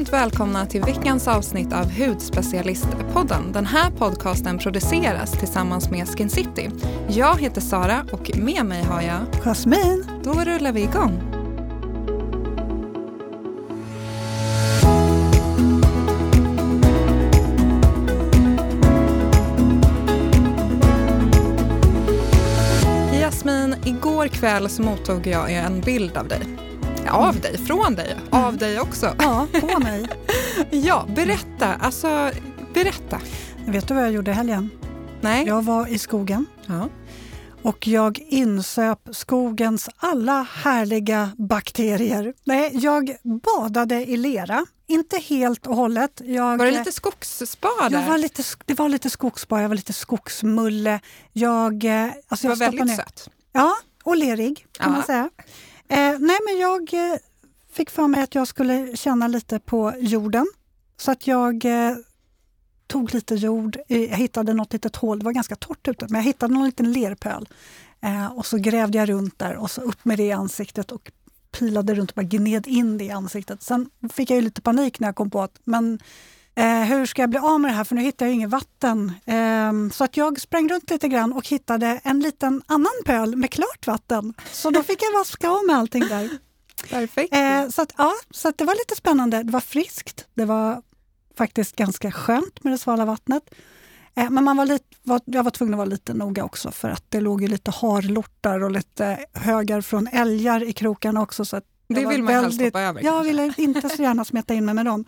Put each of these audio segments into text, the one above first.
varmt välkomna till veckans avsnitt av Hudspecialistpodden. Den här podcasten produceras tillsammans med Skin City. Jag heter Sara och med mig har jag Jasmin. Då rullar vi igång. Jasmin, igår kväll så mottog jag en bild av dig. Av dig, från dig, av dig också. Ja, på mig. ja, berätta. Alltså, berätta. Vet du vad jag gjorde i helgen? Nej. Jag var i skogen Ja. och jag insöp skogens alla härliga bakterier. Nej, jag badade i lera. Inte helt och hållet. Jag, Var det lite skogsspa där? jag var lite, det var lite skogsspa, jag var lite skogsmulle. Jag, eh, alltså du var jag väldigt ner- söt. Ja, och lerig kan Ja. man säga. Eh, nej, men jag eh, fick för mig att jag skulle känna lite på jorden. Så att jag eh, tog lite jord, eh, jag hittade något litet hål, det var ganska torrt ute, men jag hittade någon liten lerpöl. Eh, och så grävde jag runt där och så upp med det i ansiktet och pilade runt och bara gned in det i ansiktet. Sen fick jag ju lite panik när jag kom på att men Eh, hur ska jag bli av med det här för nu hittar jag inget vatten. Eh, så att jag sprang runt lite grann och hittade en liten annan pöl med klart vatten. Så då fick jag vaska av med allting där. Perfekt. Eh, så att, ja, så att det var lite spännande. Det var friskt. Det var faktiskt ganska skönt med det svala vattnet. Eh, men man var lite, var, jag var tvungen att vara lite noga också för att det låg ju lite harlortar och lite högar från älgar i krokarna också. Så det vill man helst väldigt- hoppa över. Jag kanske. ville inte så gärna smeta in mig med dem.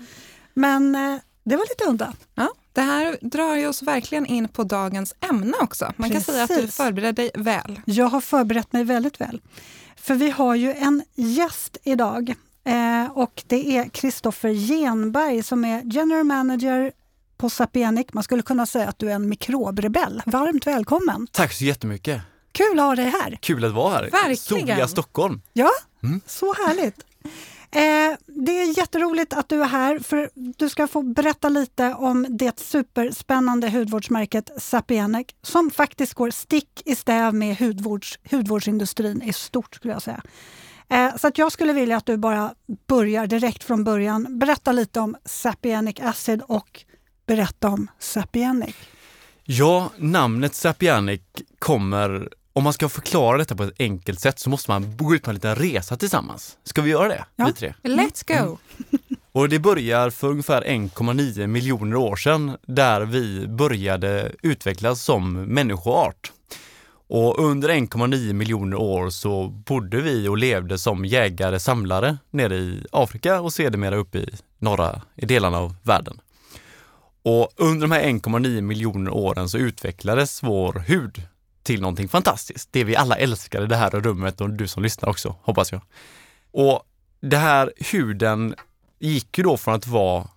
Men eh, det var lite udda. Ja, det här drar ju oss verkligen in på dagens ämne också. Man kan säga att du Precis. förbereder dig väl. Jag har förberett mig väldigt väl. För vi har ju en gäst idag eh, och det är Kristoffer Genberg som är General Manager på Sapienic. Man skulle kunna säga att du är en mikrobrebell. Varmt välkommen! Tack så jättemycket. Kul att ha dig här! Kul att vara här. Verkligen. Soliga Stockholm. Ja, Mm. så härligt! Eh, det är jätteroligt att du är här för du ska få berätta lite om det superspännande hudvårdsmärket Sapienic som faktiskt går stick i stäv med hudvårds, hudvårdsindustrin i stort skulle jag säga. Eh, så att jag skulle vilja att du bara börjar direkt från början. Berätta lite om Sapienic Acid och berätta om Sapienic. Ja, namnet Sapienic kommer, om man ska förklara detta på ett enkelt sätt så måste man gå ut på en liten resa tillsammans. Ska vi göra det? Ja. Vi tre? Let's go! Och det börjar för ungefär 1,9 miljoner år sedan där vi började utvecklas som människoart. Och under 1,9 miljoner år så bodde vi och levde som jägare samlare nere i Afrika och sedermera uppe i norra i delarna av världen. Och under de här 1,9 miljoner åren så utvecklades vår hud till någonting fantastiskt. Det vi alla älskar i det här rummet och du som lyssnar också, hoppas jag. Och det här huden gick ju då från att vara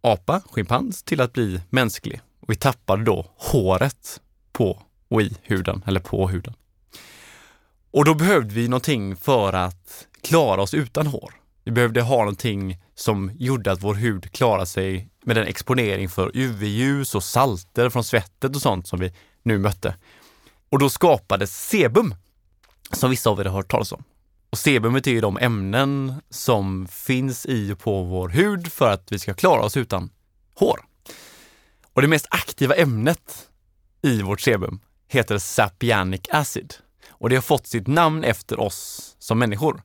apa, schimpans, till att bli mänsklig. Och vi tappade då håret på och i huden, eller på huden. Och då behövde vi någonting för att klara oss utan hår. Vi behövde ha någonting som gjorde att vår hud klarade sig med den exponering för UV-ljus och salter från svettet och sånt som vi nu mötte. Och då skapades sebum, som vissa av er har hört talas om. Och sebumet är ju de ämnen som finns i och på vår hud för att vi ska klara oss utan hår. Och det mest aktiva ämnet i vårt sebum heter sapianic acid. Och det har fått sitt namn efter oss som människor.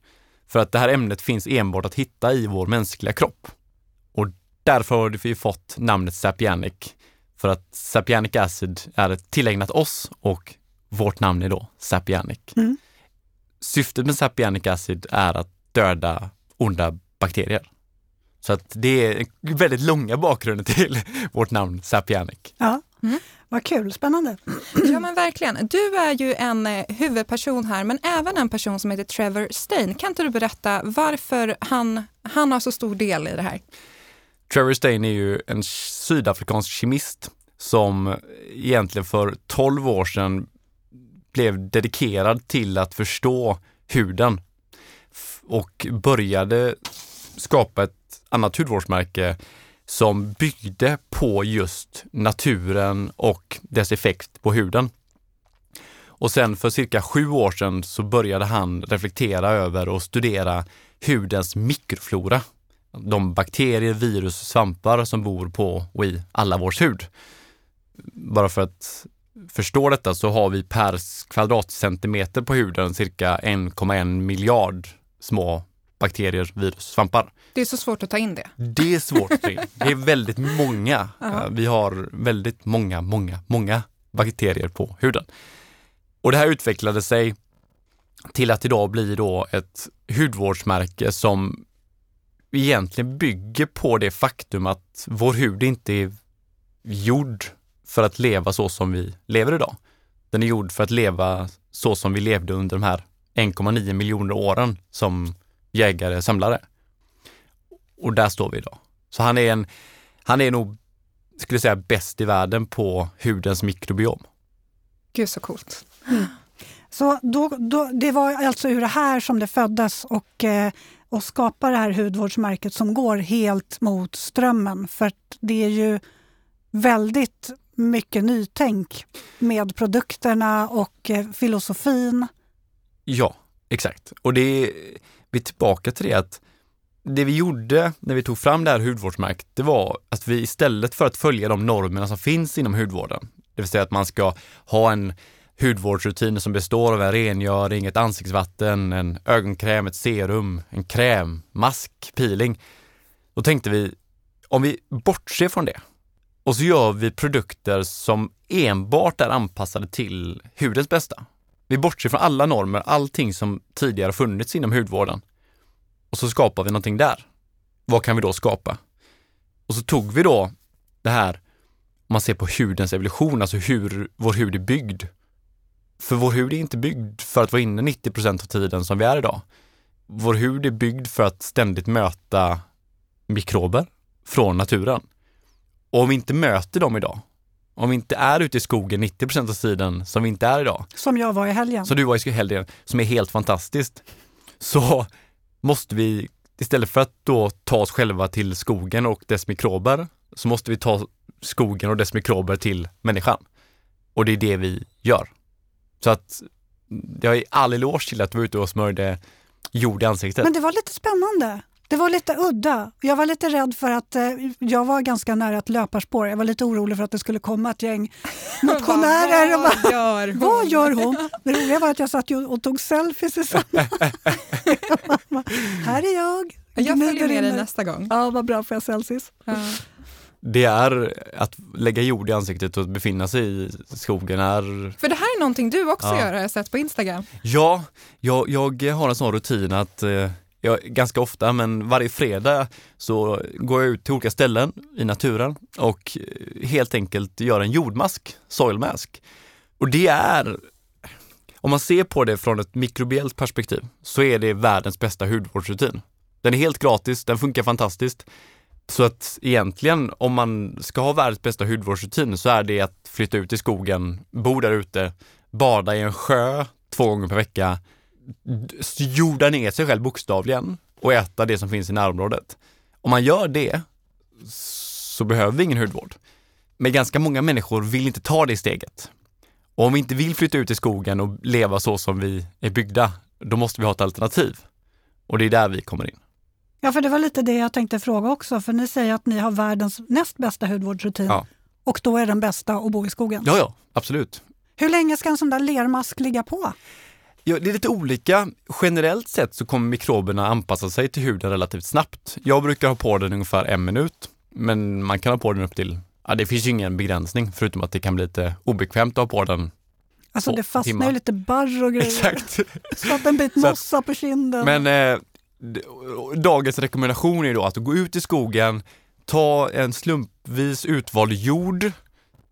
För att det här ämnet finns enbart att hitta i vår mänskliga kropp. Och därför har vi fått namnet sapianic. För att sapianic acid är tillägnat oss och vårt namn är då sapianic. Mm. Syftet med sapianic acid är att döda onda bakterier. Så att det är väldigt långa bakgrunden till vårt namn Sapianic. Ja, Mm. vad kul, spännande. Ja men verkligen. Du är ju en eh, huvudperson här men även en person som heter Trevor Stein. Kan inte du berätta varför han, han har så stor del i det här? Trevor Stein är ju en sydafrikansk kemist som egentligen för 12 år sedan blev dedikerad till att förstå huden och började skapa ett annat hudvårdsmärke som byggde på just naturen och dess effekt på huden. Och sen för cirka sju år sedan så började han reflektera över och studera hudens mikroflora. de bakterier, virus, svampar som bor på och i alla vårs hud. Bara för att förstå detta så har vi per kvadratcentimeter på huden cirka 1,1 miljard små bakterier, virus, svampar. Det är så svårt att ta in det. Det är svårt att ta in. Det är väldigt många. Ja. Vi har väldigt många, många, många bakterier på huden. Och det här utvecklade sig till att idag bli då ett hudvårdsmärke som egentligen bygger på det faktum att vår hud inte är gjord för att leva så som vi lever idag. Den är gjord för att leva så som vi levde under de här 1,9 miljoner åren som jägare samlare. Och där står vi idag. Så han är en, han är nog, skulle jag säga, bäst i världen på hudens mikrobiom. Gud så coolt. Så då, då, det var alltså ur det här som det föddes och, eh, och skapar det här hudvårdsmärket som går helt mot strömmen. För det är ju väldigt mycket nytänk med produkterna och eh, filosofin. Ja, exakt. Och det är, vi är tillbaka till det att det vi gjorde när vi tog fram det här hudvårdsmärket, det var att vi istället för att följa de normerna som finns inom hudvården, det vill säga att man ska ha en hudvårdsrutin som består av en rengöring, ett ansiktsvatten, en ögonkräm, ett serum, en kräm, mask, peeling. Då tänkte vi, om vi bortser från det och så gör vi produkter som enbart är anpassade till hudens bästa. Vi bortser från alla normer, allting som tidigare funnits inom hudvården. Och så skapar vi någonting där. Vad kan vi då skapa? Och så tog vi då det här, om man ser på hudens evolution, alltså hur vår hud är byggd. För vår hud är inte byggd för att vara inne 90% av tiden som vi är idag. Vår hud är byggd för att ständigt möta mikrober från naturen. Och om vi inte möter dem idag, om vi inte är ute i skogen 90% av tiden som vi inte är idag, Som jag var i helgen. som du var i helgen, som är helt fantastiskt, så måste vi istället för att då ta oss själva till skogen och dess mikrober, så måste vi ta skogen och dess mikrober till människan. Och det är det vi gör. Så att jag är all eloge till att du var ute och smörjde jord i ansiktet. Men det var lite spännande. Det var lite udda. Jag var lite rädd för att eh, jag var ganska nära ett löparspår. Jag var lite orolig för att det skulle komma ett gäng motionärer. och bara, Vad gör hon? Vad gör hon? Det roliga var att jag satt och tog selfies i samma... här är jag. Jag följer med dig nästa gång. Ja, vad bra för jag selfies. Ja. Det är att lägga jord i ansiktet och befinna sig i skogen är För det här är någonting du också Ja. gör har jag sett på Instagram. Ja, jag, jag har en sån rutin att eh, jag, ganska ofta, men varje fredag så går jag ut till olika ställen i naturen och eh, helt enkelt gör en jordmask, soil mask. Och det är, om man ser på det från ett mikrobiellt perspektiv, så är det världens bästa hudvårdsrutin. Den är helt gratis, den funkar fantastiskt. Så att egentligen, om man ska ha världens bästa hudvårdsrutin så är det att flytta ut i skogen, bo där ute, bada i en sjö två gånger per vecka, jorda ner sig själv bokstavligen och äta det som finns i närområdet. Om man gör det så behöver vi ingen hudvård. Men ganska många människor vill inte ta det steget. Och om vi inte vill flytta ut i skogen och leva så som vi är byggda, då måste vi ha ett alternativ. Och det är där vi kommer in. Ja, för det var lite det jag tänkte fråga också. För ni säger att ni har världens näst bästa hudvårdsrutin. Ja. Och då är den bästa att bo i skogen. Ja, ja, absolut. Hur länge ska en sån där lermask ligga på? Ja, det är lite olika. Generellt sett så kommer mikroberna anpassa sig till huden relativt snabbt. Jag brukar ha på den ungefär en minut, men man kan ha på den upp till, ja det finns ju ingen begränsning förutom att det kan bli lite obekvämt att ha på den. Alltså det fastnar timmar. ju lite barr och grejer. Exakt. Satt en bit Så att- mossa på kinden. Men eh, dagens rekommendation är då att gå ut i skogen, ta en slumpvis utvald jord,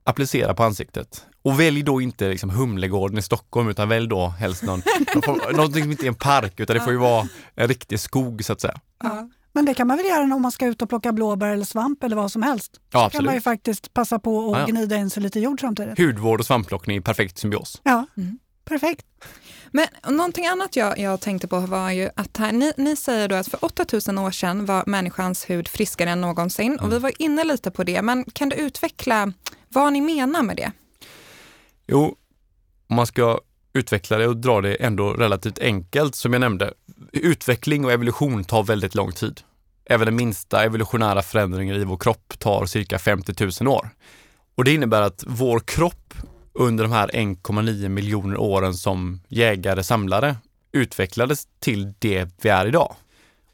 applicera på ansiktet. Och välj då inte liksom Humlegården i Stockholm utan välj då helst någon, någonting som inte är en park utan det får ju vara en riktig skog så att säga. Ja. Men det kan man väl göra om man ska ut och plocka blåbär eller svamp eller vad som helst. Ja, kan man ju absolut. faktiskt passa på att Ja, ja. gnida in sig lite jord samtidigt. Hudvård och svampplockning i perfekt symbios. Ja, Mm. perfekt. Men någonting annat jag, jag tänkte på var ju att här, ni, ni säger då att för 8000 år sedan var människans hud friskare än någonsin och vi var inne lite på det, men kan du utveckla vad ni menar med det? Jo, om man ska utveckla det och dra det ändå relativt enkelt som jag nämnde. Utveckling och evolution tar väldigt lång tid. Även den minsta evolutionära förändringen i vår kropp tar cirka 50 000 år. Och det innebär att vår kropp under de här 1,9 miljoner åren som jägare samlare utvecklades till det vi är idag.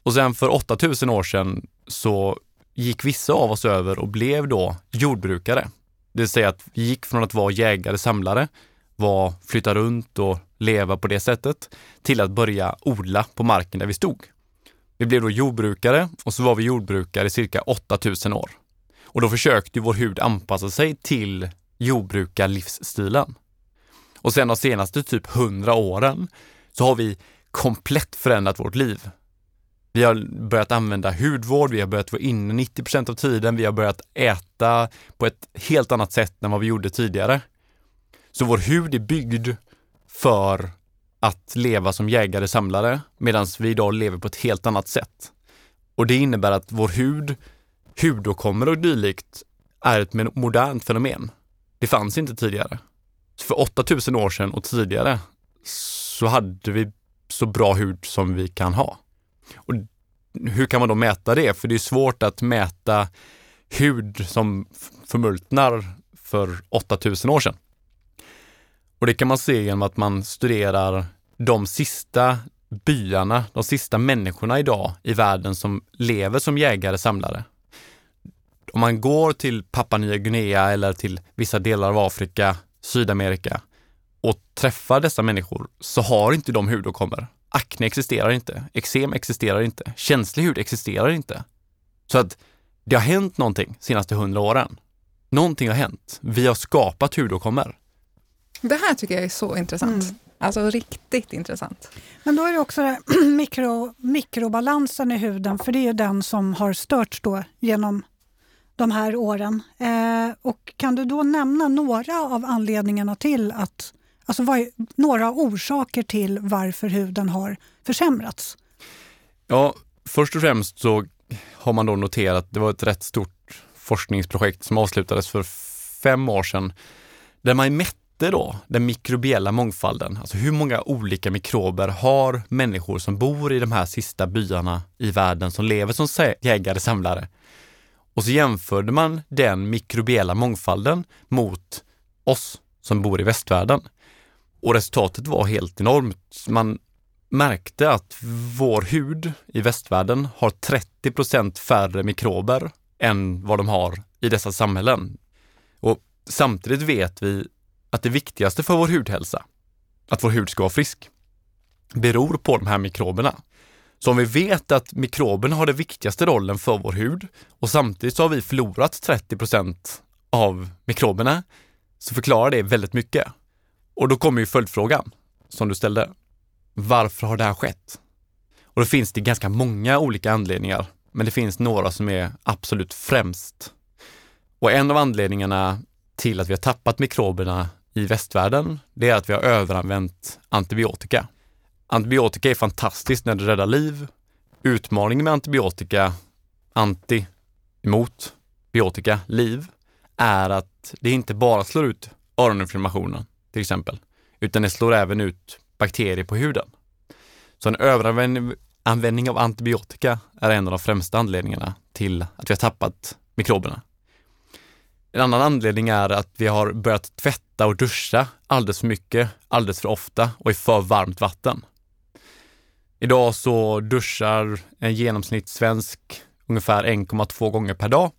Och sen för 8000 år sedan så gick vissa av oss över och blev då jordbrukare. Det vill säga att vi gick från att vara jägare samlare, var, flytta runt och leva på det sättet, till att börja odla på marken där vi stod. Vi blev då jordbrukare och så var vi jordbrukare i cirka 8000 år. Och då försökte vår hud anpassa sig till jordbrukarlivsstilen. Och sen de senaste typ 100 åren så har vi komplett förändrat vårt liv. Vi har börjat använda hudvård, vi har börjat vara inne 90% av tiden, vi har börjat äta på ett helt annat sätt än vad vi gjorde tidigare. Så vår hud är byggd för att leva som jägare-samlare medan vi idag lever på ett helt annat sätt. Och det innebär att vår hud, hudåkommor och dylikt är ett modernt fenomen. Det fanns inte tidigare. För 8000 år sedan och tidigare så hade vi så bra hud som vi kan ha. Och hur kan man då mäta det? För det är svårt att mäta hud som förmultnar för 8000 år sedan. Och det kan man se genom att man studerar de sista byarna, de sista människorna idag i världen som lever som jägare-samlare. Om man går till Papua Nya Guinea eller till vissa delar av Afrika, Sydamerika och träffar dessa människor så har inte de hudåkommor. Akne existerar inte, eksem existerar inte, känslig hud existerar inte. Så att det har hänt någonting de senaste hundra åren. Någonting har hänt. Vi har skapat hudåkommor. Det här tycker jag är så intressant. Mm. Alltså riktigt intressant. Men då är det också mikro, mikrobalansen i huden, för det är ju den som har störts då genom de här åren. Eh, och kan du då nämna några av anledningarna till att, alltså vad, är några orsaker till varför huden har försämrats? Ja, först och främst så har man då noterat, det var ett rätt stort forskningsprojekt som avslutades för fem år sedan, där man mätte då den mikrobiella mångfalden, alltså hur många olika mikrober har människor som bor i de här sista byarna i världen som lever som jägare-samlare? Och så jämförde man den mikrobiella mångfalden mot oss som bor i västvärlden. Och resultatet var helt enormt. Man märkte att vår hud i västvärlden har 30 procent färre mikrober än vad de har i dessa samhällen. Och samtidigt vet vi att det viktigaste för vår hudhälsa, att vår hud ska vara frisk, beror på de här mikroberna. Så om vi vet att mikroberna har den viktigaste rollen för vår hud och samtidigt så har vi förlorat 30 procent av mikroberna så förklarar det väldigt mycket. Och då kommer ju följdfrågan som du ställde. Varför har det här skett? Och då finns det ganska många olika anledningar, men det finns några som är absolut främst. Och en av anledningarna till att vi har tappat mikroberna i västvärlden, det är att vi har överanvänt antibiotika. Antibiotika är fantastiskt när det räddar liv. Utmaningen med antibiotika, anti, emot, biotika, liv, är att det inte bara slår ut öroninflammationen till exempel, utan det slår även ut bakterier på huden. Så en överanvändning av antibiotika är en av de främsta anledningarna till att vi har tappat mikroberna. En annan anledning är att vi har börjat tvätta och duscha alldeles för mycket, alldeles för ofta och i för varmt vatten. Idag så duschar en genomsnittssvensk ungefär 1,2 gånger per dag.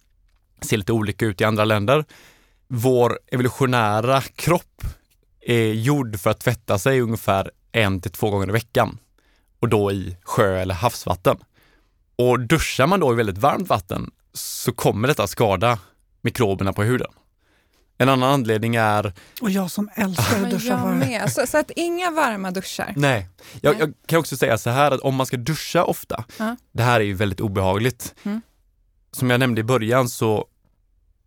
Det ser lite olika ut i andra länder. Vår evolutionära kropp är gjord för att tvätta sig ungefär en till två gånger i veckan och då i sjö eller havsvatten. Och duschar man då i väldigt varmt vatten så kommer detta skada mikroberna på huden. En annan anledning är... Och jag som älskar att duscha varmt. Så, så, att inga varma duschar? Nej. Jag, Nej. jag, kan också säga så här att om man ska duscha ofta, uh. det här är ju väldigt obehagligt. Mm. Som jag nämnde i början så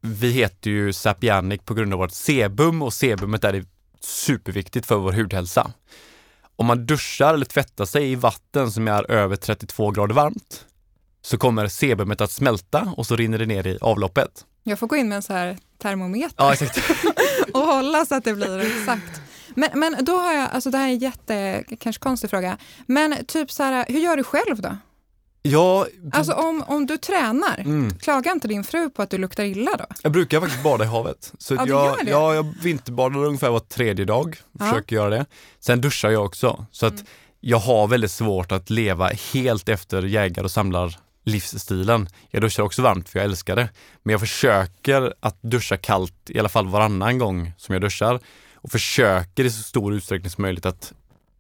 vi heter ju Sapianic på grund av vårt sebum och sebumet är superviktigt för vår hudhälsa. Om man duschar eller tvättar sig i vatten som är över 32 grader varmt så kommer sebumet att smälta och så rinner det ner i avloppet. Jag får gå in med en så här termometer ja, och hålla så att det blir exakt. Men, men då har jag, alltså det här är en jätte, kanske konstig fråga, men typ så här, hur gör du själv då? Ja, Alltså om, om du tränar, mm. klagar inte din fru på att du luktar illa då? jag brukar faktiskt bada i havet. Så Ja, jag? Ja, jag vinterbadar ungefär var tredje dag, Ja. försöker göra det. Sen duschar jag också, så att Mm. jag har väldigt svårt att leva helt efter jägar och samlar livsstilen. Jag duschar också varmt för jag älskar det. Men jag försöker att duscha kallt i alla fall varannan gång som jag duschar och försöker i så stor utsträckning som möjligt att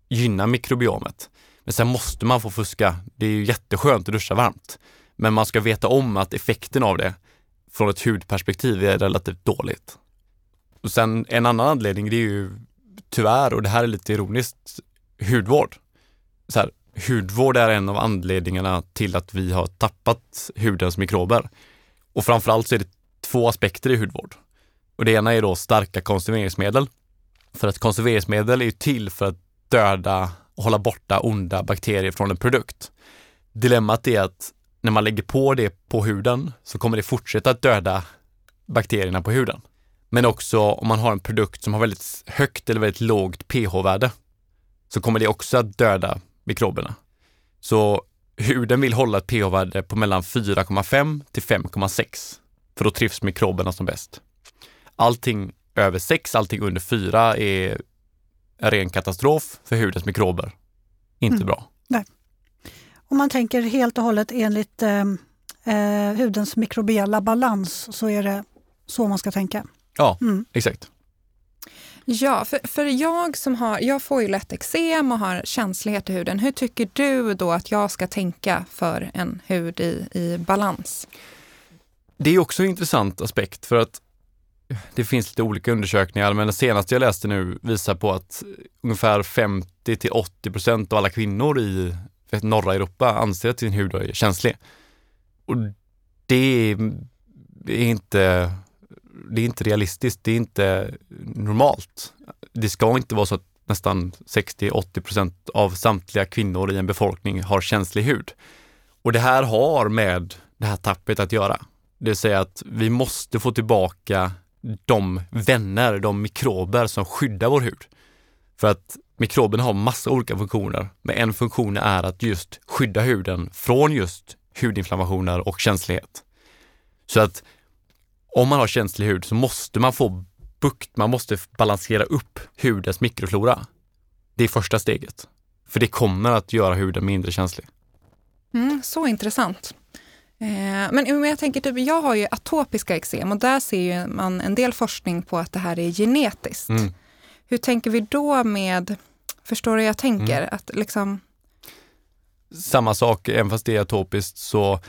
gynna mikrobiomet. Men sen måste man få fuska. Det är ju jätteskönt att duscha varmt. Men man ska veta om att effekten av det från ett hudperspektiv är relativt dåligt. Och sen en annan anledning det är ju tyvärr, och det här är lite ironiskt, hudvård. Så här, hudvård är en av anledningarna till att vi har tappat hudens mikrober. Och framförallt så är det två aspekter i hudvård. Och det ena är då starka konserveringsmedel. För att konserveringsmedel är ju till för att döda och hålla borta onda bakterier från en produkt. Dilemmat är att när man lägger på det på huden så kommer det fortsätta att döda bakterierna på huden. Men också om man har en produkt som har väldigt högt eller väldigt lågt pH-värde så kommer det också att döda mikroberna. Så huden vill hålla ett pH-värde på mellan 4,5 till 5,6 för då trivs mikroberna som bäst. Allting över 6, allting under 4 är en ren katastrof för hudens mikrober. Inte Mm. bra. Om man tänker helt och hållet enligt eh, eh, hudens mikrobiella balans så är det så man ska tänka. Ja, Mm. exakt. Ja, för, för jag som har, jag får ju lätt eksem och har känslighet i huden. Hur tycker du då att jag ska tänka för en hud i, i balans? Det är också en intressant aspekt för att det finns lite olika undersökningar, men den senaste jag läste nu visar på att ungefär 50 till 80 procent av alla kvinnor i vet, norra Europa anser att sin hud är känslig. Och det är, är inte, det är inte realistiskt, det är inte normalt. Det ska inte vara så att nästan 60-80 procent av samtliga kvinnor i en befolkning har känslig hud. Och det här har med det här tappet att göra. Det vill säga att vi måste få tillbaka de vänner, de mikrober som skyddar vår hud. För att mikroberna har massa olika funktioner, men en funktion är att just skydda huden från just hudinflammationer och känslighet. Så att om man har känslig hud så måste man få bukt, man måste balansera upp hudens mikroflora. Det är första steget. För det kommer att göra huden mindre känslig. Mm, så intressant. Eh, men jag tänker typ, jag har ju atopiska eksem och där ser man en del forskning på att det här är genetiskt. Mm. Hur tänker vi då med, förstår du hur jag tänker? Mm. Att liksom, samma sak, även fast det är atopiskt så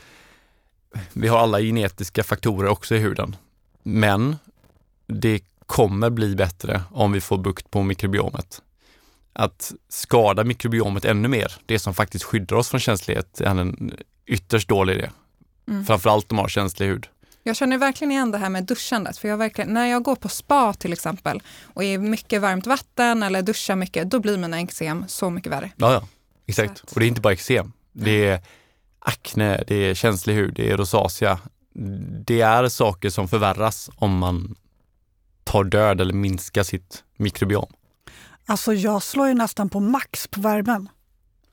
vi har alla genetiska faktorer också i huden. Men det kommer bli bättre om vi får bukt på mikrobiomet. Att skada mikrobiomet ännu mer, det som faktiskt skyddar oss från känslighet, är en ytterst dålig idé. Mm. Framförallt om man har känslig hud. jag känner verkligen igen det här med duschandet. För jag verkligen, när jag går på spa till exempel och är mycket varmt vatten eller duschar mycket, då blir mina eksem så mycket värre. Ja, ja. Exakt. Att- Och det är inte bara eksem. Det är akne, det är känslig hud, det är rosacea. Det är saker som förvärras om man tar död eller minskar sitt mikrobiom. Alltså jag slår ju nästan på max på värmen.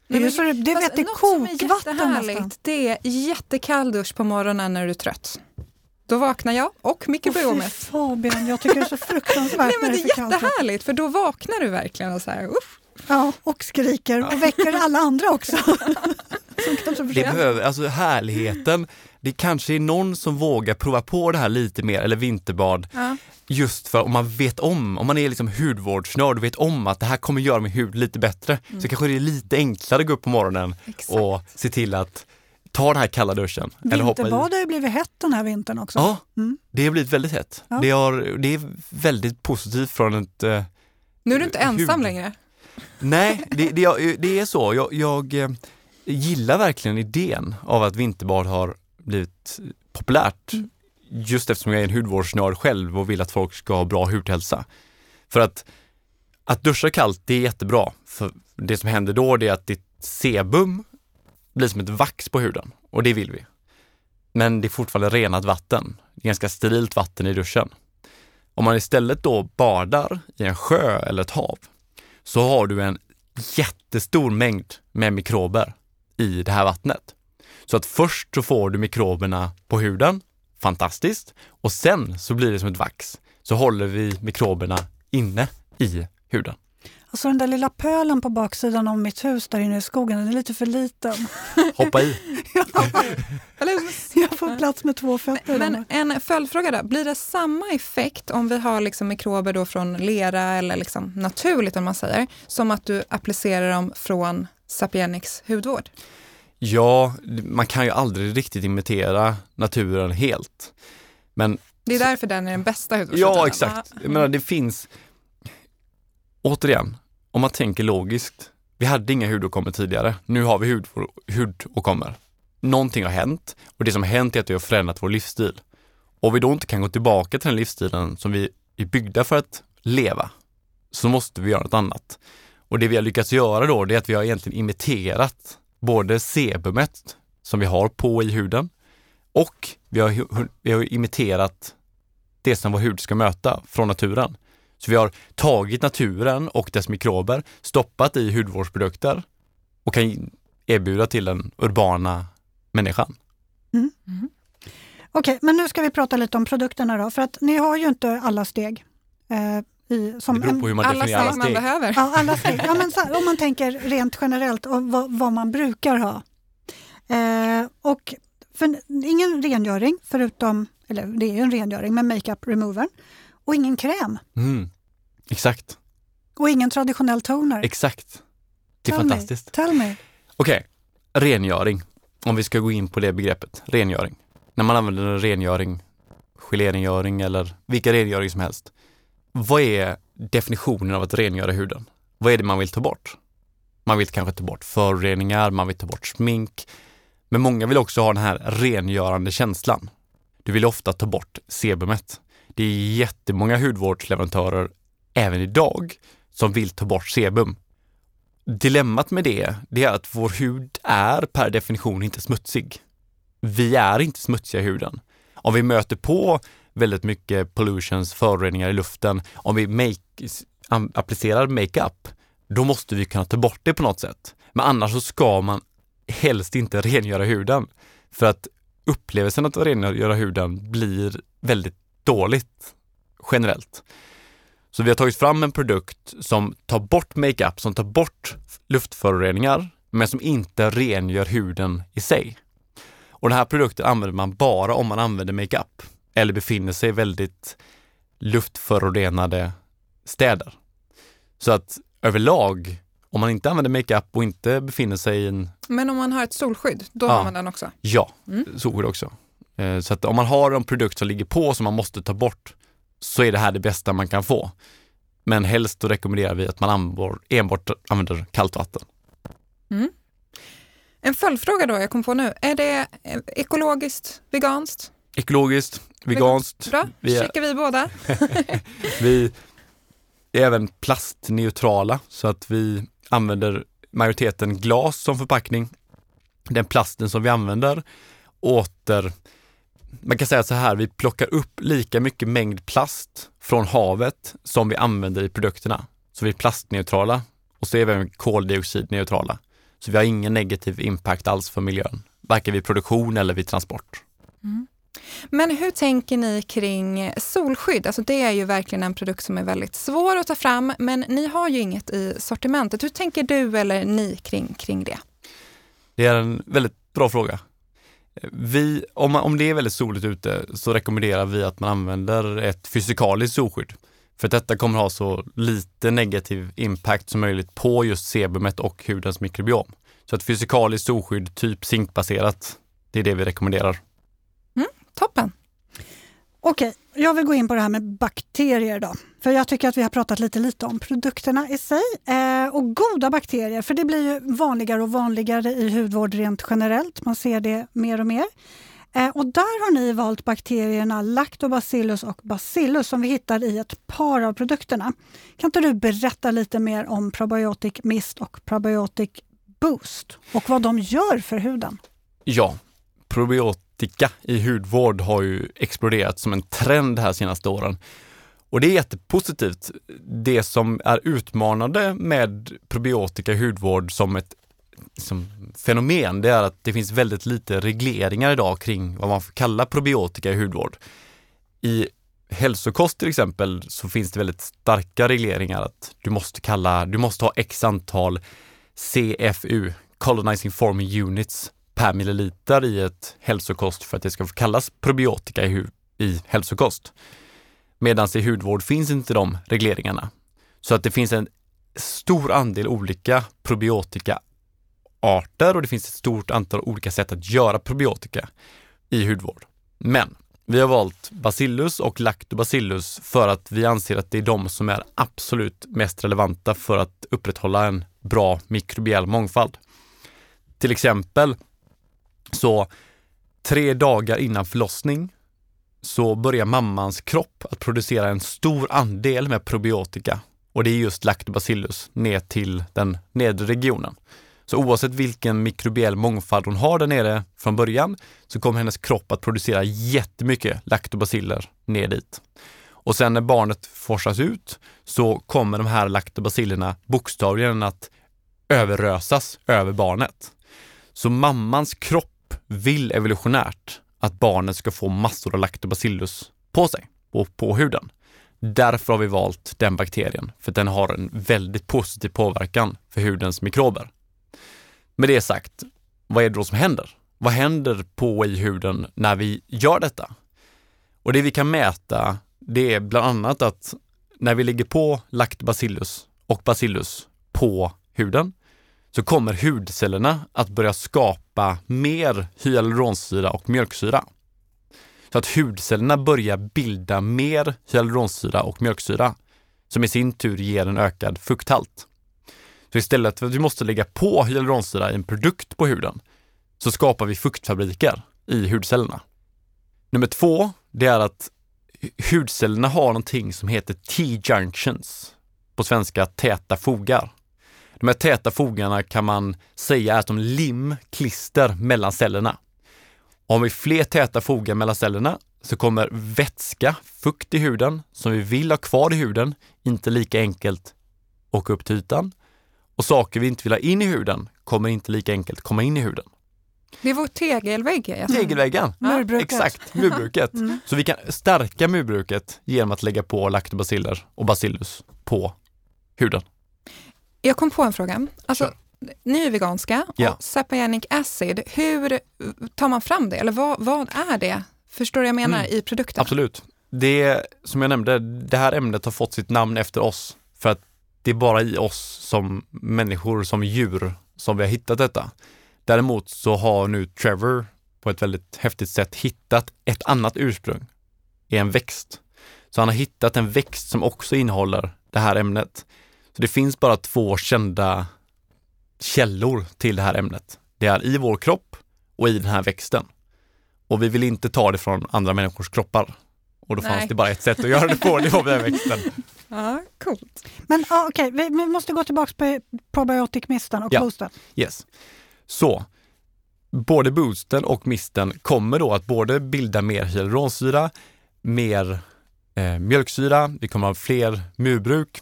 Det, är ju så det, det, vet, det kokvatten nästan. det är jättekall dusch på morgonen när du är trött. Då vaknar jag och Åh, fy. Fabian, jag tycker det är så fruktansvärt Nej, men det är är för jättehärligt för då vaknar du verkligen och så här, uff. Ja, och skriker och väcker alla andra också. Som kanske Det behöver, alltså härligheten, det kanske är någon som vågar prova på det här lite mer, eller vinterbad, Ja. just för om man vet om, om man är liksom hudvårdsnörd och vet om att det här kommer göra min hud lite bättre, så kanske det är lite enklare att gå upp på morgonen Exakt. och se till att ta den här kalla duschen. Vinterbad har ju blivit hett den här vintern också. Ja, Mm. det har blivit väldigt hett. Ja. Det, har, det är väldigt positivt från ett... Eh, Nu är du inte ensam hud. längre. nej, det, det, det är så. Jag, jag eh, gillar verkligen idén av att vinterbad har blivit populärt. Mm. Just eftersom jag är en hudvårdsnörd själv och vill att folk ska ha bra hudhälsa. För att, att duscha kallt, det är jättebra. För det som händer då det är att ditt sebum blir som ett vax på huden och det vill vi. Men det är fortfarande renat vatten. Ganska sterilt vatten i duschen. Om man istället då badar i en sjö eller ett hav så har du en jättestor mängd med mikrober i det här vattnet. Så att först så får du mikroberna på huden, fantastiskt, och sen så blir det som ett vax. Så håller vi mikroberna inne i huden. Alltså den där lilla pölen på baksidan av mitt hus där inne i skogen, den är lite för liten. Hoppa i! Jag får plats med två fötter. Men en följdfråga då, blir det samma effekt om vi har liksom mikrober då från lera eller liksom naturligt om man säger, som att du applicerar dem från Sapienix hudvård? Ja, man kan ju aldrig riktigt imitera naturen helt. Men det är därför den är den bästa hudvårdsmetoden? Ja, exakt. Jag menar, det finns, återigen, om man tänker logiskt. Vi hade inga hudåkommor tidigare. Nu har vi hudåkommor. Någonting har hänt och det som har hänt är att vi har förändrat vår livsstil. Och vi då inte kan gå tillbaka till den livsstilen som vi är byggda för att leva, så måste vi göra något annat. Och det vi har lyckats göra då, det är att vi har egentligen imiterat både sebumet som vi har på i huden och vi har, vi har imiterat det som vår hud ska möta från naturen. Så vi har tagit naturen och dess mikrober, stoppat i hudvårdsprodukter och kan erbjuda till den urbana människan. Mm. Mm. Okej, okay, men nu ska vi prata lite om produkterna då, för att ni har ju inte alla steg. Eh, i, som det beror på hur man alla definierar alla steg. man behöver. Ja, alla steg. Ja, men så, om man tänker rent generellt och vad, vad man brukar ha. Eh, och för, ingen rengöring förutom, eller det är ju en rengöring med makeup remover och ingen kräm. Mm. Exakt. Och ingen traditionell toner. Exakt. Det är Tell fantastiskt. Me. Tell me. Okej, okay. rengöring. Om vi ska gå in på det begreppet, rengöring. När man använder en rengöring, gelérengöring eller vilka rengöring som helst. Vad är definitionen av att rengöra huden? Vad är det man vill ta bort? Man vill kanske ta bort föroreningar, man vill ta bort smink. Men många vill också ha den här rengörande känslan. Du vill ofta ta bort sebumet. Det är jättemånga hudvårdsleverantörer även idag som vill ta bort sebum. Dilemmat med det, det är att vår hud är per definition inte smutsig. Vi är inte smutsiga i huden. Om vi möter på väldigt mycket pollutions, föroreningar i luften, om vi make, applicerar makeup, då måste vi kunna ta bort det på något sätt. Men annars så ska man helst inte rengöra huden. För att upplevelsen att rengöra huden blir väldigt dåligt generellt. Så vi har tagit fram en produkt som tar bort makeup, som tar bort luftföroreningar, men som inte rengör huden i sig. Och den här produkten använder man bara om man använder makeup eller befinner sig i väldigt luftförorenade städer. Så att överlag, om man inte använder makeup och inte befinner sig i en... Men om man har ett solskydd, då ja, har man den också? Ja, mm. solskydd också. Eh, så att om man har en produkt som ligger på som man måste ta bort så är det här det bästa man kan få. Men helst då rekommenderar vi att man enbart använder kallt vatten. Mm. En följdfråga då, jag kom på nu. Är det ekologiskt, veganskt? Ekologiskt, veganskt. Bra, vi är, checkar vi båda. vi är även plastneutrala så att vi använder majoriteten glas som förpackning. Den plasten som vi använder åter man kan säga så här, vi plockar upp lika mycket mängd plast från havet som vi använder i produkterna. Så vi är plastneutrala och så är vi även koldioxidneutrala. Så vi har ingen negativ impact alls för miljön, varken vid produktion eller vid transport. Mm. Men hur tänker ni kring solskydd? Alltså det är ju verkligen en produkt som är väldigt svår att ta fram, men ni har ju inget i sortimentet. Hur tänker du eller ni kring, kring det? Det är en väldigt bra fråga. Vi, om, man, om det är väldigt soligt ute så rekommenderar vi att man använder ett fysikaliskt solskydd. För att detta kommer ha så lite negativ impact som möjligt på just sebumet och hudens mikrobiom. Så ett fysikaliskt solskydd, typ zinkbaserat, det är det vi rekommenderar. Toppen! Okej, jag vill gå in på det här med bakterier då. För jag tycker att vi har pratat lite lite om produkterna i sig. Eh, och goda bakterier, för det blir ju vanligare och vanligare i hudvård rent generellt. Man ser det mer och mer. Eh, och där har ni valt bakterierna Lactobacillus och Bacillus som vi hittar i ett par av produkterna. Kan inte du berätta lite mer om Probiotic Mist och Probiotic Boost och vad de gör för huden? Ja, probiotika i hudvård har ju exploderat som en trend här senaste åren. Och det är jättepositivt. Det som är utmanande med probiotika i hudvård som ett som fenomen, det är att det finns väldigt lite regleringar idag kring vad man får kalla probiotika i hudvård. I hälsokost till exempel så finns det väldigt starka regleringar att du måste kalla, du måste ha x antal CFU, Colonizing Forming Units, per milliliter i ett hälsokost för att det ska få kallas probiotika i, i hälsokost. Medan i hudvård finns inte de regleringarna. Så att det finns en stor andel olika probiotika-arter och det finns ett stort antal olika sätt att göra probiotika i hudvård. Men vi har valt Bacillus och Lactobacillus för att vi anser att det är de som är absolut mest relevanta för att upprätthålla en bra mikrobiell mångfald. Till exempel så tre dagar innan förlossning så börjar mammans kropp att producera en stor andel med probiotika och det är just lactobacillus ner till den nedre regionen. Så oavsett vilken mikrobiell mångfald hon har där nere från början så kommer hennes kropp att producera jättemycket laktobaciller ner dit. Och sen när barnet forsas ut så kommer de här laktobacillerna bokstavligen att överrösas över barnet. Så mammans kropp vill evolutionärt att barnet ska få massor av laktobacillus på sig och på huden. Därför har vi valt den bakterien, för den har en väldigt positiv påverkan för hudens mikrober. Med det sagt, vad är det då som händer? Vad händer på i huden när vi gör detta? Och det vi kan mäta, det är bland annat att när vi lägger på lactobacillus och bacillus på huden så kommer hudcellerna att börja skapa mer hyaluronsyra och mjölksyra. Så att hudcellerna börjar bilda mer hyaluronsyra och mjölksyra som i sin tur ger en ökad fukthalt. Så istället för att vi måste lägga på hyaluronsyra i en produkt på huden så skapar vi fuktfabriker i hudcellerna. Nummer två, det är att hudcellerna har någonting som heter T-junctions, på svenska täta fogar. De här täta fogarna kan man säga är som lim, klister mellan cellerna. Om vi fler täta fogar mellan cellerna så kommer vätska, fukt i huden, som vi vill ha kvar i huden, inte lika enkelt åka upp till ytan. Och saker vi inte vill ha in i huden kommer inte lika enkelt komma in i huden. Det är vår tegelvägg. Alltså. Tegelväggen, murbruket. exakt, murbruket. Mm. Så vi kan stärka murbruket genom att lägga på laktobaciller och bacillus på huden. Jag kom på en fråga. Alltså, ni är veganska ja. och Sapienic acid, hur tar man fram det? Eller vad, vad är det? Förstår du vad jag menar mm. i produkten? Absolut. Det som jag nämnde, det här ämnet har fått sitt namn efter oss för att det är bara i oss som människor, som djur, som vi har hittat detta. Däremot så har nu Trevor på ett väldigt häftigt sätt hittat ett annat ursprung i en växt. Så han har hittat en växt som också innehåller det här ämnet. Så det finns bara två kända källor till det här ämnet. Det är i vår kropp och i den här växten. Och vi vill inte ta det från andra människors kroppar. Och då Nej. fanns det bara ett sätt att göra det på, det var den här växten. Ja, coolt. Men ah, okej, okay. vi, vi, måste gå tillbaka på probiotic-misten och ja. boosten. Yes. Så, både boosten och misten kommer då att både bilda mer hyaluronsyra, mer eh, mjölksyra, vi kommer ha fler murbruk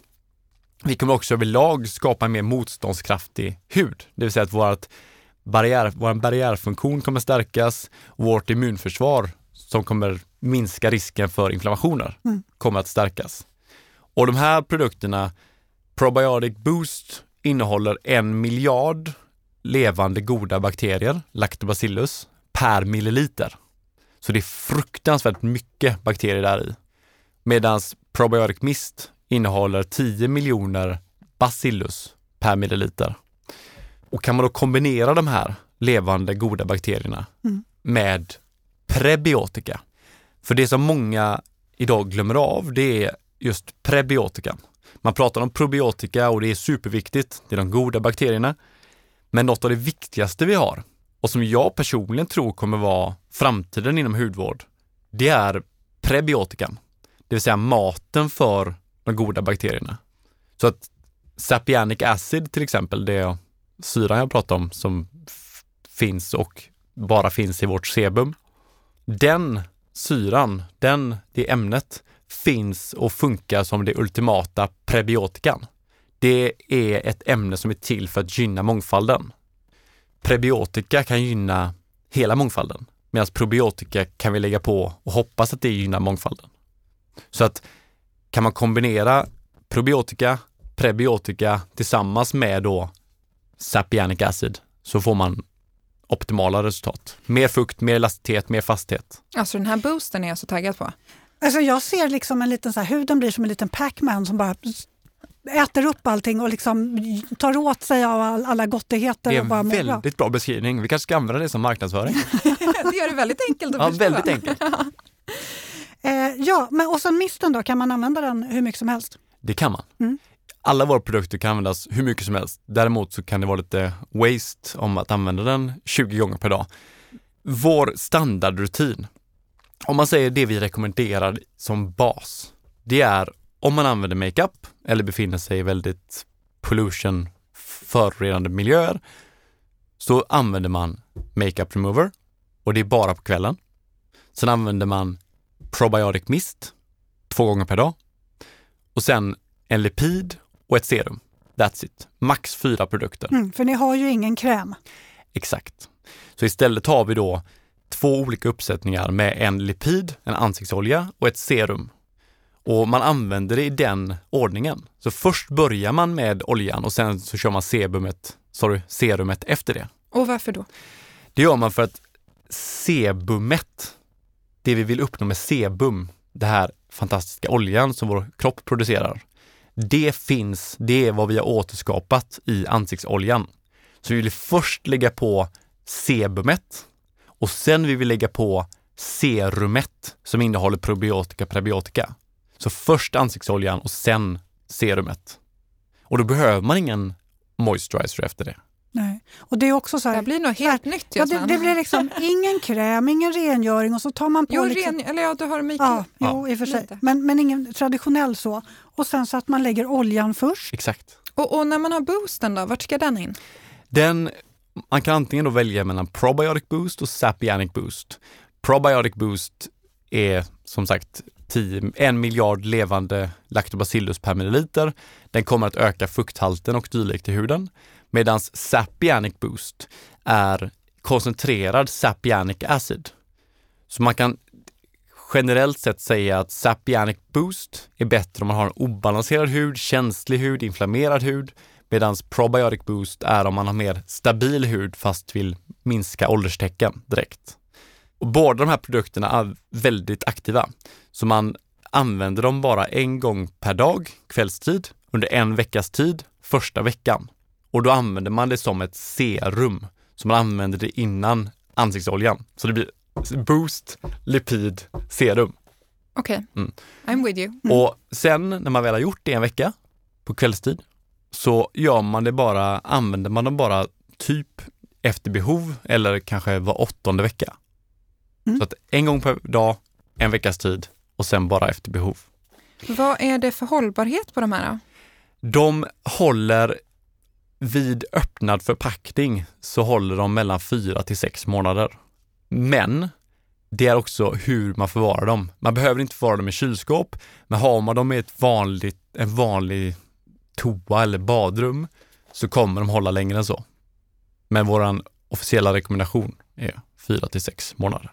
vi kommer också överlag skapa en mer motståndskraftig hud, det vill säga att vårt barriär, vår barriärfunktion kommer stärkas och vårt immunförsvar som kommer minska risken för inflammationer mm. kommer att stärkas. Och de här produkterna, Probiotic Boost, innehåller en miljard levande goda bakterier, lactobacillus, per milliliter. Så det är fruktansvärt mycket bakterier där i. Medan Probiotic Mist innehåller 10 miljoner bacillus per milliliter. Och kan man då kombinera de här levande goda bakterierna mm. med prebiotika. För det som många idag glömmer av, det är just prebiotika. Man pratar om probiotika och det är superviktigt, det är de goda bakterierna. Men något av det viktigaste vi har och som jag personligen tror kommer vara framtiden inom hudvård, det är prebiotikan. Det vill säga maten för de goda bakterierna. Så att sapianic acid till exempel, det syran jag pratade om som finns och bara finns i vårt sebum. Den syran, den, det ämnet finns och funkar som det ultimata prebiotikan. Det är ett ämne som är till för att gynna mångfalden. prebiotika kan gynna hela mångfalden medan probiotika kan vi lägga på och hoppas att det gynnar mångfalden. Så att kan man kombinera probiotika, prebiotika tillsammans med då sapianic acid så får man optimala resultat. Mer fukt, mer elasticitet, mer fasthet. Alltså den här boosten är jag så taggad på. Alltså jag ser liksom en liten så här, huden blir som en liten Pac-Man som bara äter upp allting och liksom tar åt sig av all, alla gottigheter. Det är och bara en mår bra. väldigt bra beskrivning. Vi kanske ska använda det som marknadsföring. det gör det väldigt enkelt att Ja, förstå. väldigt enkelt. Eh, ja, men och sen misten då, kan man använda den hur mycket som helst? Det kan man. Mm. Alla våra produkter kan användas hur mycket som helst. Däremot så kan det vara lite waste om att använda den 20 gånger per dag. Vår standardrutin, om man säger det vi rekommenderar som bas, det är om man använder makeup eller befinner sig i väldigt pollution förorenande miljöer så använder man makeup remover och det är bara på kvällen. Sen använder man probiotic mist två gånger per dag och sen en lipid och ett serum. That's it. Max fyra produkter. Mm, för ni har ju ingen kräm. Exakt. Så istället har vi då två olika uppsättningar med en lipid, en ansiktsolja och ett serum. Och man använder det i den ordningen. Så först börjar man med oljan och sen så kör man sebumet, sorry, serumet efter det. Och varför då? Det gör man för att sebumet, det vi vill uppnå med sebum, den här fantastiska oljan som vår kropp producerar, det finns, det är vad vi har återskapat i ansiktsoljan. Så vi vill först lägga på sebumet och sen vill vi lägga på serumet som innehåller probiotika prebiotika. Så först ansiktsoljan och sen serumet. Och då behöver man ingen moisturizer efter det. Nej. Och det är också så Det här, här blir något helt nytt. ja, det, det blir liksom ingen kräm, ingen rengöring och så tar man på Jo, liksom, ren, eller ja, du har Ja, makeup. jo, i och för sig. Lite. Men, men ingen traditionell så. Och sen så att man lägger oljan först. Exakt. Och, och när man har boosten då, vart ska den in? Den, man kan antingen då välja mellan Probiotic Boost och Sapianic Boost. Probiotic Boost är som sagt 10, en miljard levande lactobacillus per milliliter. Den kommer att öka fukthalten och dylikt i huden. Medan Sapianic Boost är koncentrerad Sapianic acid. Så man kan generellt sett säga att Sapianic Boost är bättre om man har en obalanserad hud, känslig hud, inflammerad hud. Medan Probiotic Boost är om man har mer stabil hud fast vill minska ålderstecken direkt. Och båda de här produkterna är väldigt aktiva. Så man använder dem bara en gång per dag, kvällstid, under en veckas tid, första veckan. Och då använder man det som ett serum. Så man använder det innan ansiktsoljan. Så det blir boost, lipid, serum. Okej, Mm. I'm with you. Och sen när man väl har gjort det en vecka på kvällstid så gör man det bara, använder man dem bara typ efter behov eller kanske var åttonde vecka. Mm. Så att en gång per dag, en veckas tid och sen bara efter behov. Vad är det för hållbarhet på de här då? De håller vid öppnad förpackning så håller de mellan fyra till sex månader. Men det är också hur man förvarar dem. Man behöver inte förvara dem i kylskåp, men har man dem i ett vanligt, en vanlig toa eller badrum så kommer de hålla längre än så. Men våran officiella rekommendation är fyra till sex månader.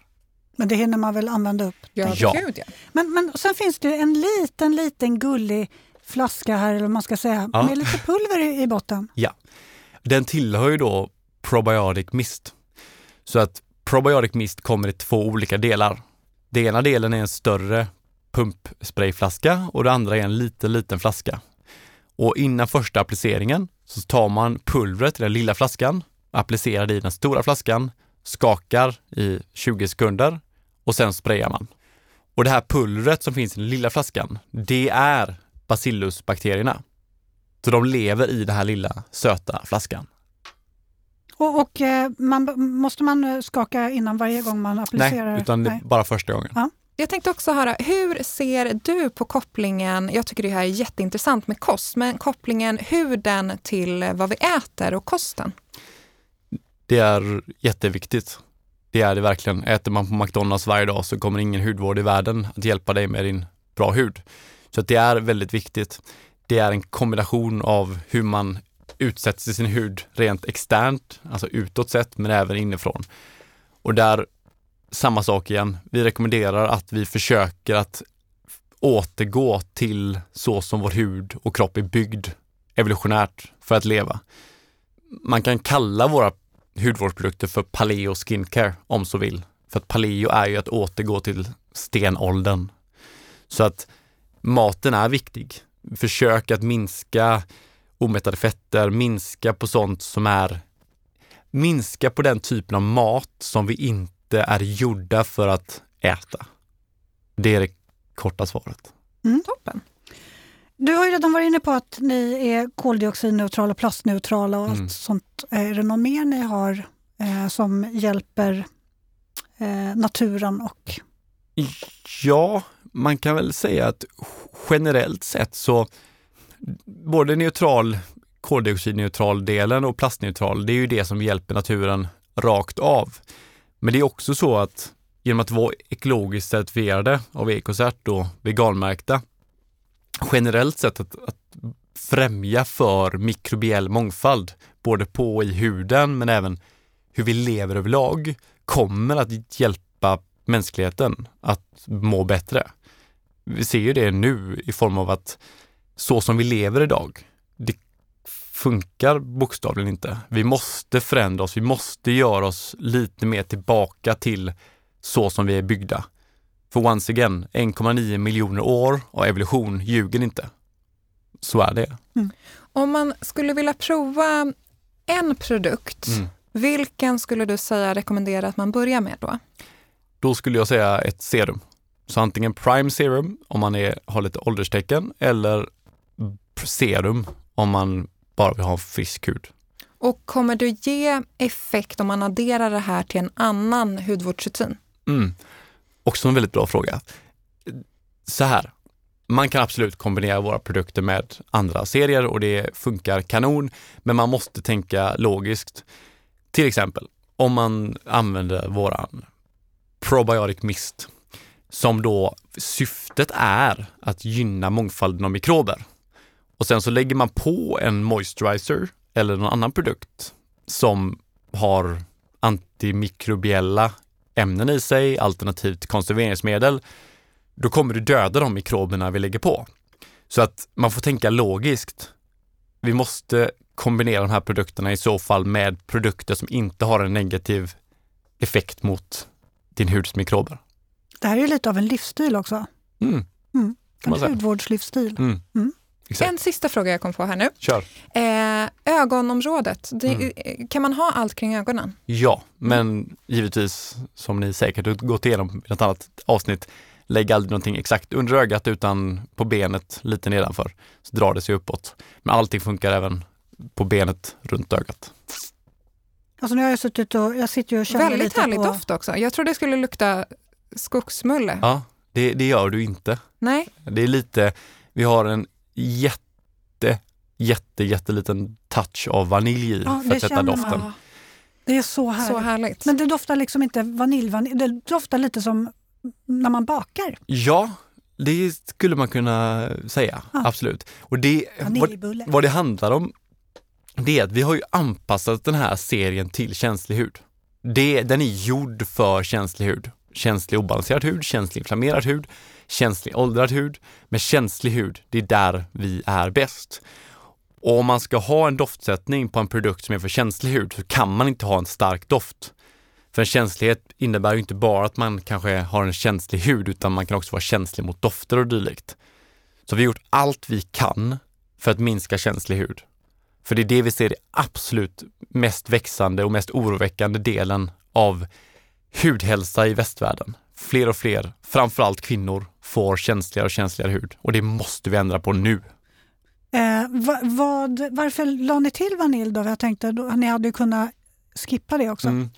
Men det hinner man väl använda upp. Ja, Ja. Men, men sen finns det en liten, liten gullig flaska här, eller vad man ska säga, Ja. med lite pulver i, botten. Den tillhör ju då Probiotic Mist. Så att Probiotic Mist kommer i två olika delar. Den ena delen är en större pumpsprayflaska och det andra är en liten, liten flaska. Och innan första appliceringen så tar man pulvret i den lilla flaskan, applicerar det i den stora flaskan, skakar i 20 sekunder och sen sprayar man. Och det här pulvret som finns i den lilla flaskan, det är bacillusbakterierna. Så de lever i den här lilla söta flaskan. Och, och eh, man, måste man eh, skaka innan varje gång man applicerar? Nej, utan det är bara första gången. Jag tänkte också höra, hur ser du på kopplingen, jag tycker det här är jätteintressant med kost, men kopplingen huden till vad vi äter och kosten? Det är jätteviktigt. Det är det verkligen. Äter man på McDonalds varje dag så kommer ingen hudvård i världen att hjälpa dig med din bra hud. Så att det är väldigt viktigt. Det är en kombination av hur man utsätts i sin hud rent externt, alltså utåt sett, men även inifrån. Och där, samma sak igen, vi rekommenderar att vi försöker att återgå till så som vår hud och kropp är byggd evolutionärt för att leva. Man kan kalla våra hudvårdsprodukter för paleo skincare om så vill. För att paleo är ju att återgå till stenåldern. Så att maten är viktig. Försök att minska omättade fetter, minska på sånt som är minska på den typen av mat som vi inte är gjorda för att äta. Det är det korta svaret. Mm. Toppen. Du har ju redan varit inne på att ni är koldioxidneutrala, plastneutrala och mm. allt sånt. Är det något mer ni har eh, som hjälper eh, naturen och Ja, man kan väl säga att generellt sett så både neutral, koldioxidneutral delen och plastneutral, det är ju det som hjälper naturen rakt av. Men det är också så att genom att vara ekologiskt certifierade av Ecocert och veganmärkta, generellt sett att, att främja för mikrobiell mångfald, både på och i huden men även hur vi lever överlag, kommer att hjälpa mänskligheten att må bättre. Vi ser ju det nu i form av att så som vi lever idag, det funkar bokstavligen inte. Vi måste förändra oss, vi måste göra oss lite mer tillbaka till så som vi är byggda. För once again, 1,9 miljoner år och evolution ljuger inte. Så är det. Mm. Om man skulle vilja prova en produkt, mm. vilken skulle du säga rekommendera att man börjar med då? Då skulle jag säga ett serum. Så antingen Prime Serum om man är, har lite ålderstecken eller serum om man bara vill ha frisk hud. Och kommer du ge effekt om man adderar det här till en annan hudvårdsrutin? Mm. Också en väldigt bra fråga. Så här, man kan absolut kombinera våra produkter med andra serier och det funkar kanon, men man måste tänka logiskt. Till exempel, om man använder våran Probiotic Mist, som då syftet är att gynna mångfalden av mikrober. Och sen så lägger man på en moisturizer eller någon annan produkt som har antimikrobiella ämnen i sig, alternativt konserveringsmedel, då kommer du döda de mikroberna vi lägger på. Så att man får tänka logiskt. Vi måste kombinera de här produkterna i så fall med produkter som inte har en negativ effekt mot din huds mikrober. Det här är lite av en livsstil också. Mm. Mm. En hudvårdslivsstil. Mm. Mm. En sista fråga jag kom på här nu. Kör. Eh, ögonområdet, det, mm. kan man ha allt kring ögonen? Ja, men givetvis som ni säkert har gått igenom i ett annat avsnitt, lägg aldrig någonting exakt under ögat utan på benet lite nedanför. Så drar det sig uppåt. Men allting funkar även på benet runt ögat. Alltså nu har jag suttit och, jag sitter och känner Väldigt lite härlig på... doft också. Jag trodde det skulle lukta skogsmulle. Ja, det, det gör du inte. Nej. Det är lite, vi har en jätte, jätte, jätteliten touch av vanilj i ja, för att sätta doften. Man. Det är så härligt. så härligt. Men det doftar liksom inte vanilj, vanilj, det doftar lite som när man bakar. Ja, det skulle man kunna säga, ja. absolut. Och det, vad, vad det handlar om, det är att vi har ju anpassat den här serien till känslig hud. Det, den är gjord för känslig hud. Känslig obalanserad hud, känslig inflammerad hud, känslig åldrad hud. Men känslig hud, det är där vi är bäst. Och om man ska ha en doftsättning på en produkt som är för känslig hud så kan man inte ha en stark doft. För en känslighet innebär ju inte bara att man kanske har en känslig hud utan man kan också vara känslig mot dofter och dylikt. Så vi har gjort allt vi kan för att minska känslig hud. För det är det vi ser är absolut mest växande och mest oroväckande delen av hudhälsa i västvärlden. Fler och fler, framförallt kvinnor, får känsligare och känsligare hud och det måste vi ändra på nu. Eh, vad, varför la ni till vanilj då? Jag tänkte att ni hade kunnat skippa det också. Mm.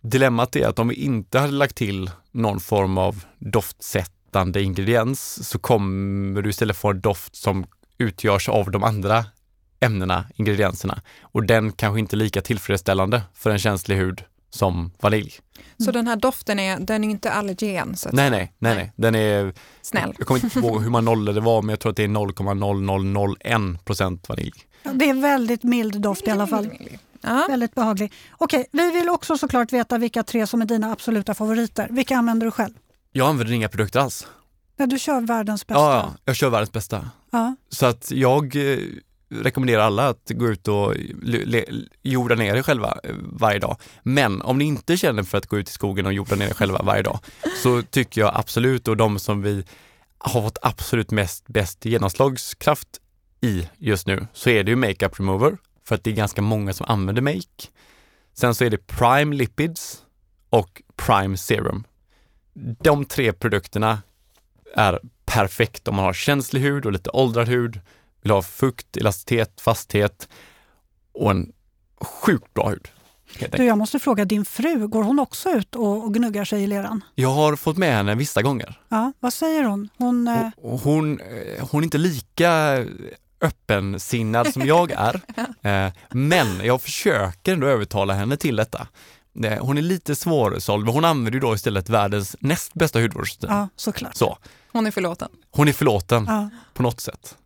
Dilemmat är att om vi inte hade lagt till någon form av doftsättande ingrediens så kommer du istället få en doft som utgörs av de andra ämnena, ingredienserna. Och den kanske inte är lika tillfredsställande för en känslig hud som vanilj. Så den här doften är, den är inte allergen? Så att Nej, nej, nej, nej. Den är, Snäll. jag kommer inte ihåg hur man nollade det var, men jag tror att det är 0,0001 procent vanilj. Det är väldigt mild doft i alla fall. Ja. Väldigt behaglig. Okej, vi vill också såklart veta vilka tre som är dina absoluta favoriter. Vilka använder du själv? Jag använder inga produkter alls. När du kör världens bästa? Ja, ja, jag kör världens bästa. Ja. Så att jag eh, rekommenderar alla att gå ut och jorda ner er själva eh, varje dag. Men om ni inte känner för att gå ut i skogen och jorda ner er själva varje dag så tycker jag absolut, och de som vi har fått absolut mest bäst genomslagskraft i just nu, så är det ju Makeup Remover, för att det är ganska många som använder make. Sen så är det Prime Lipids och Prime Serum. De tre produkterna är perfekt om man har känslig hud och lite åldrad hud, vill ha fukt, elasticitet, fasthet och en sjukt bra hud. Du, jag måste fråga, din fru, går hon också ut och, och gnuggar sig i leran? Jag har fått med henne vissa gånger. Ja, vad säger hon? Hon eh, och Hon, eh, hon är inte lika öppensinnad som jag är, Eh, men jag försöker ändå övertala henne till detta. Eh, Hon är lite svårsåld, men hon använder ju då istället världens näst bästa hudvårdsrutin. ja, såklart. Så, Hon är förlåten. hon är förlåten Ja. på något sätt.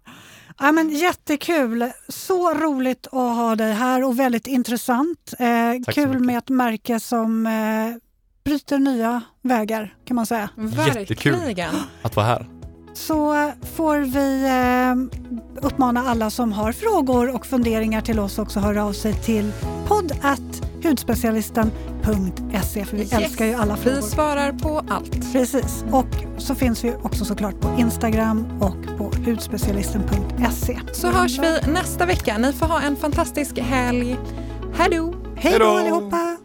Ja, men jättekul! Så roligt att ha dig här och väldigt intressant. Eh, kul med ett märke som eh, bryter nya vägar kan man säga. Jättekul. Verkligen. Att vara här. Så får vi eh, uppmana alla som har frågor och funderingar till oss också höra av sig till podd.hudspecialisten.se för vi Yes. älskar ju alla Vi frågor. svarar på allt. Precis. Och så finns vi också såklart på Instagram och på hudspecialisten.se. Så hörs vi nästa vecka. Ni får ha en fantastisk helg. Hej då! Hej då! allihopa!